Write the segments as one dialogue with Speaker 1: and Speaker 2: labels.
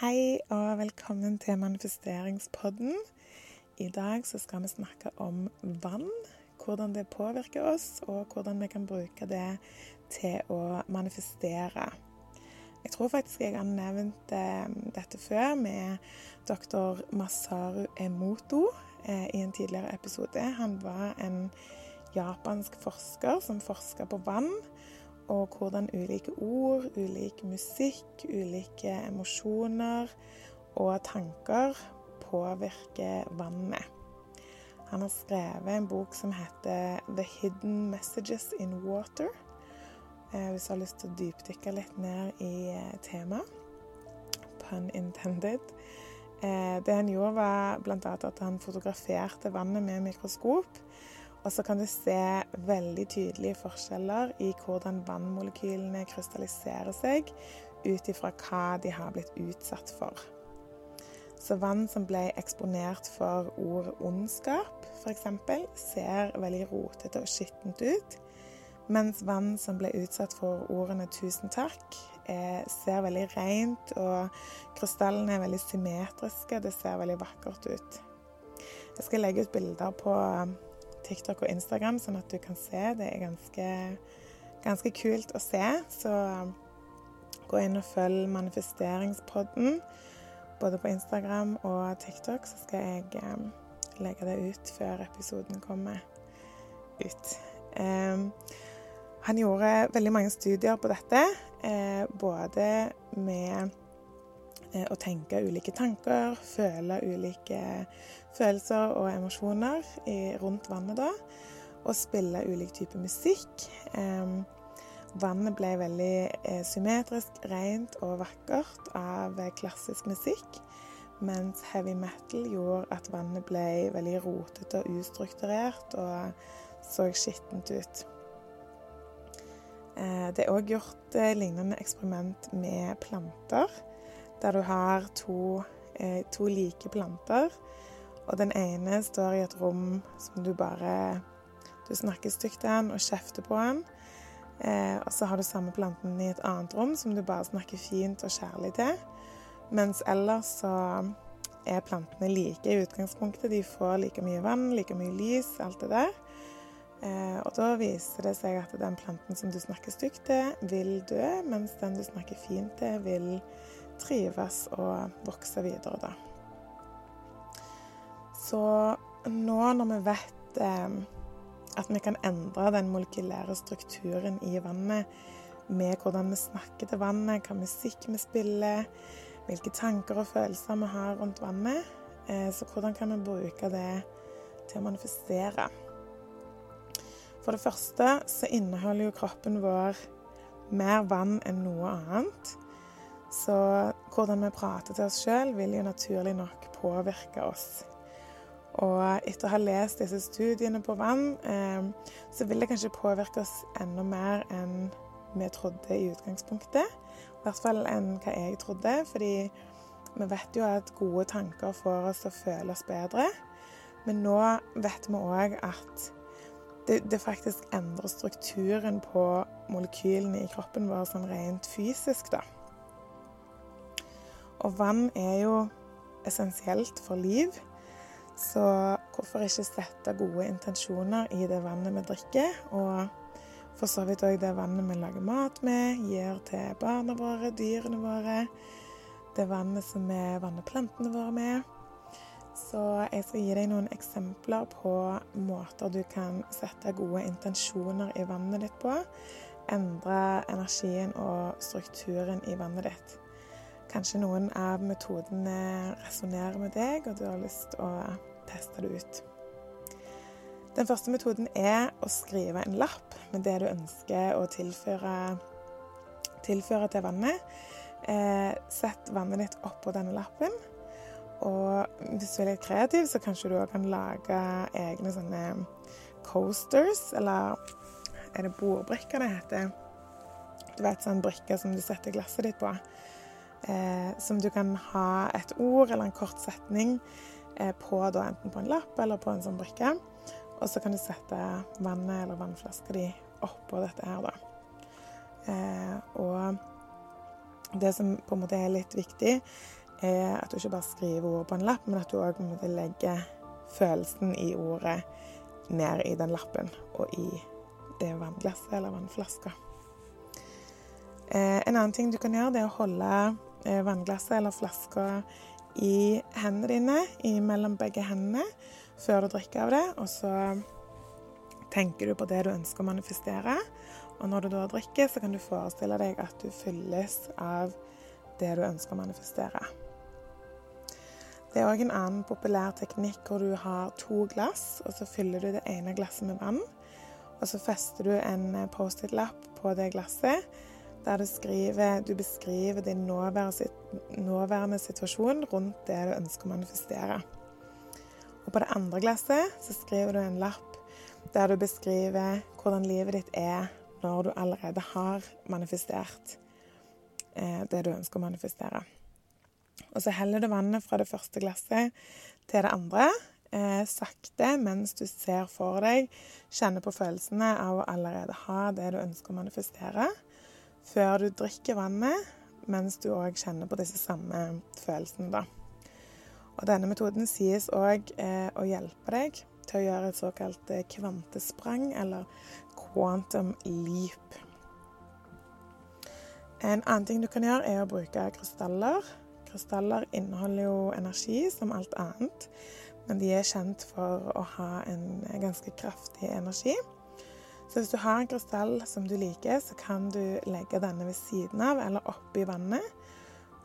Speaker 1: Hei og velkommen til manifesteringspodden. I dag så skal vi snakke om vann, hvordan det påvirker oss, og hvordan vi kan bruke det til å manifestere. Jeg tror faktisk jeg har nevnt eh, dette før med doktor Masaru Emoto eh, i en tidligere episode. Han var en japansk forsker som forska på vann og hvordan ulike ord, ulik musikk, ulike emosjoner og tanker påvirker vannet. Han har skrevet en bok som heter 'The Hidden Messages in Water'. Eh, hvis du har lyst til å dypdykke litt ned i eh, temaet. Pun intended. Eh, det han gjorde, var bl.a. at han fotograferte vannet med mikroskop og så kan du se veldig tydelige forskjeller i hvordan vannmolekylene krystalliserer seg ut ifra hva de har blitt utsatt for. Så vann som ble eksponert for ordet ondskap, f.eks., ser veldig rotete og skittent ut. Mens vann som ble utsatt for ordene 'tusen takk', er, ser veldig rent, og krystallene er veldig symmetriske. Det ser veldig vakkert ut. Jeg skal legge ut bilder på TikTok og Instagram, sånn at du kan se. Det er ganske, ganske kult å se. Så gå inn og følg Manifesteringspodden både på Instagram og TikTok, så skal jeg um, legge det ut før episoden kommer ut. Um, han gjorde veldig mange studier på dette, eh, både med å tenke ulike tanker, føle ulike følelser og emosjoner rundt vannet da. Og spille ulik type musikk. vannet ble veldig eh, symmetrisk, rent og vakkert av klassisk musikk. Mens heavy metal gjorde at vannet ble veldig rotete og ustrukturert og så skittent ut. Eh, det er òg gjort lignende eksperiment med planter der du har to, eh, to, like planter. Og den ene står i et rom som du bare Du snakker stygt til den og kjefter på den. Eh, og så har du samme planten i et annet rom som du bare snakker fint og kjærlig til. Mens ellers så er plantene like i utgangspunktet. De får like mye vann, like mye lys, alt det der. Eh, og da viser det seg at den planten som du snakker stygt til, vil dø, mens den du snakker fint til, vil trives og vokse videre, da. Så nå når vi vet eh, at vi kan endre den molekylære strukturen i vannet med hvordan vi snakker til vannet, hva musikk vi spiller, hvilke tanker og følelser vi har rundt vannet, eh, så hvordan kan vi bruke det til å manifestere? For det første så inneholder jo kroppen vår mer vann enn noe annet. Så hvordan vi prater til oss sjøl, vil jo naturlig nok påvirke oss. Og etter å ha lest disse studiene på vann, eh, så vil det kanskje påvirke oss enda mer enn vi trodde i utgangspunktet. I hvert fall enn hva jeg trodde, fordi vi vet jo at gode tanker får oss til å føle oss bedre. Men nå vet vi òg at det, det, faktisk endrer strukturen på molekylene i kroppen vår sånn rent fysisk, da. Og vann er jo essensielt for liv. Så hvorfor ikke sette gode intensjoner i det vannet vi drikker? Og for så vidt òg det vannet vi lager mat med, gir til barna våre, dyrene våre. Det vannet som vi vanner plantene våre med. Så jeg skal gi deg noen eksempler på måter du kan sette gode intensjoner i vannet ditt på. Endre energien og strukturen i vannet ditt. Kanskje noen av metodene resonnerer med deg, og du har lyst til å teste det ut. Den første metoden er å skrive en lapp med det du ønsker å tilføre, tilføre til vannet. Eh, sett vannet ditt oppå denne lappen. Og hvis du er litt kreativ, så kanskje du òg kan lage egne sånne coasters, eller er det bordbrikker det heter? Du vet sånn brikker som du setter glasset ditt på eh, som du kan ha et ord eller en kort setning eh, på, da, enten på en lapp eller på en sånn brikke. Og så kan du sette vannet eller vannflaska di oppå dette her, da. Eh, og det som på en måte er litt viktig, er at du ikke bare skriver ord på en lapp, men at du òg legger følelsen i ordet ned i den lappen og i det vannglasset eller vannflaska. Eh, en annen ting du kan gjøre, det er å holde vannglasset eller flaska i hendene dine, mellom begge hendene, før du drikker av det. Og så tenker du på det du ønsker å manifestere. Og når du da drikker, så kan du forestille deg at du fylles av det du ønsker å manifestere. Det er òg en annen populær teknikk hvor du har to glass, og så fyller du det ene glasset med vann. Og så fester du en Post-It-lapp på det glasset der du, skriver, du beskriver din nåværende situasjon rundt det du ønsker å manifestere. Og på det andre glasset så skriver du en lapp der du beskriver hvordan livet ditt er når du allerede har manifestert eh, det du ønsker å manifestere. Og så heller du vannet fra det første glasset til det andre. Eh, sakte mens du ser for deg, kjenner på følelsene av å allerede ha det du ønsker å manifestere. Før du drikker vannet, mens du òg kjenner på disse samme følelsene, da. Og denne metoden sies òg eh, å hjelpe deg til å gjøre et såkalt eh, kvantesprang, eller quantum leap. En annen ting du kan gjøre, er å bruke krystaller. Krystaller inneholder jo energi som alt annet, men de er kjent for å ha en ganske kraftig energi. Så hvis du har en krystall som du liker, så kan du legge denne ved siden av eller oppi vannet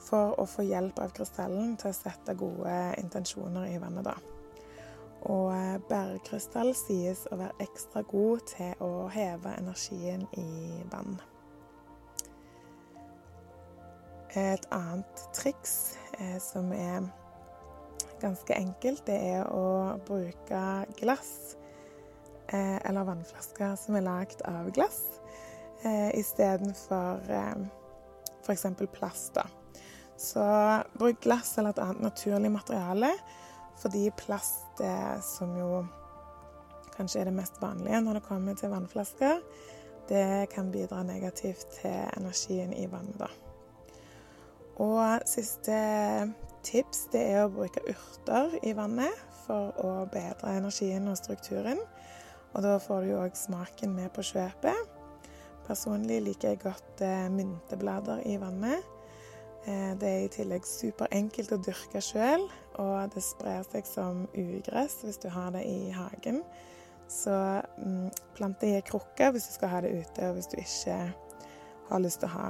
Speaker 1: for å få hjelp av krystallen til å sette gode intensjoner i vannet, da. Og eh, bærekrystall sies å være ekstra god til å heve energien i vann. Et annet triks eh, som er ganske enkelt, det er å bruke glass eh, eller vannflasker som er lagd av glass, eh, istedenfor eh, f.eks. plast. Så bruk glass eller et annet naturlig materiale fordi plast, som jo kanskje er det mest vanlige når det kommer til vannflasker, det kan bidra negativt til energien i vannet. da. Og siste tips det er å bruke urter i vannet for å bedre energien og strukturen. Og da får du jo òg smaken med på kjøpet. Personlig liker jeg godt eh, mynteblader i vannet. Eh, det er i tillegg superenkelt å dyrke sjøl, og det sprer seg som ugress hvis du har det i hagen. Så mm, plant det i ei krukke hvis du skal ha det ute, og hvis du ikke har lyst til å ha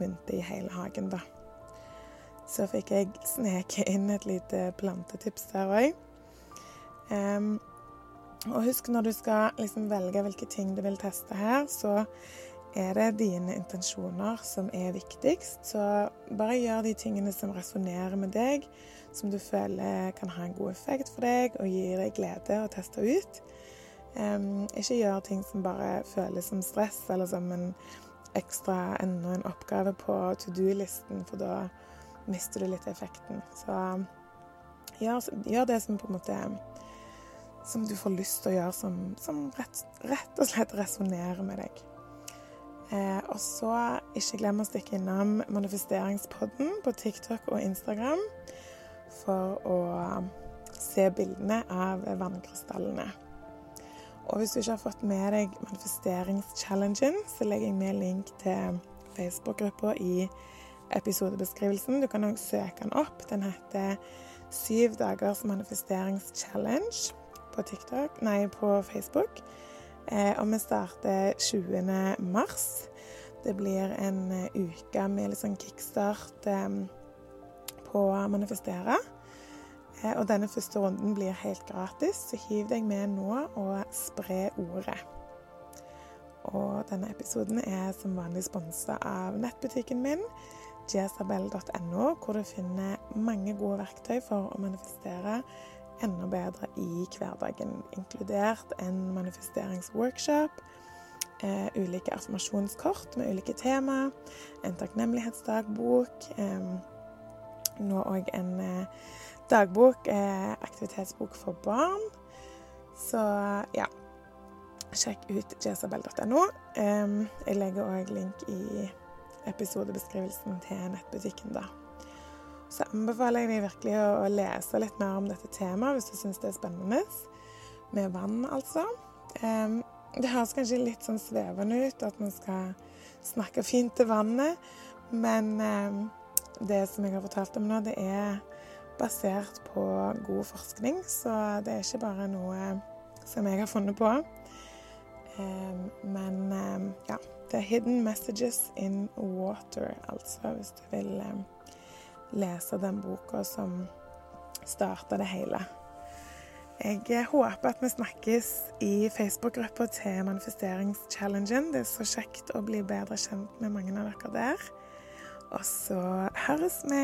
Speaker 1: mynte i hele hagen, da. Så fikk jeg sneke inn et lite plantetips der òg. Um, og husk når du skal liksom velge hvilke ting du vil teste her, så er det dine intensjoner som er viktigst. Så bare gjør de tingene som resonnerer med deg, som du føler kan ha en god effekt for deg og gir deg glede å teste ut. Um, ikke gjør ting som bare føles som stress eller som en ekstra enda en oppgave på to do-listen, for da mister du litt effekten. Så gjør, gjør, det som på en måte som du får lyst til å gjøre, som, som rett, rett, og slett resonnerer med deg. Eh, og så ikke glem å stikke innom Manifesteringspodden på TikTok og Instagram for å se bildene av vannkrystallene. Og hvis du ikke har fått med deg manifesteringschallengen, så legger jeg med link til Facebook-gruppa i episodebeskrivelsen. Du kan òg søke den opp. Den heter Syv dagers manifesteringschallenge på TikTok, nei, på Facebook. Eh, og vi starter 20. mars. Det blir en uh, uke med litt sånn kickstart um, på å manifestere. Eh, og denne første runden blir helt gratis, så hiv deg med nå og spre ordet. Og denne episoden er som vanlig sponsa av nettbutikken min, jesabel.no, hvor du finner mange gode verktøy for å manifestere enda bedre i hverdagen, inkludert en manifesteringsworkshop, eh, ulike affirmasjonskort med ulike tema, en takknemlighetsdagbok, eh, nå òg en eh, dagbok, eh, aktivitetsbok for barn. Så ja, sjekk ut jesabel.no. jeg legger òg link i episodebeskrivelsen til nettbutikken, da. Så anbefaler jeg deg virkelig å, å lese litt mer om dette temaet hvis du syns det er spennende. Med vann, altså. Um, det høres kanskje litt sånn svevende ut at man skal snakke fint til vannet, men um, det som jeg har fortalt om nå, det er basert på god forskning, så det er ikke bare noe som jeg har funnet på. Um, men ja. Det er 'Hidden Messages in Water', altså, hvis du vil lese den boka som starta det hele. Jeg håper at vi snakkes i Facebook-gruppa til Manifesteringschallengen. Det er så kjekt å bli bedre kjent med mange av dere der. Og så høres vi.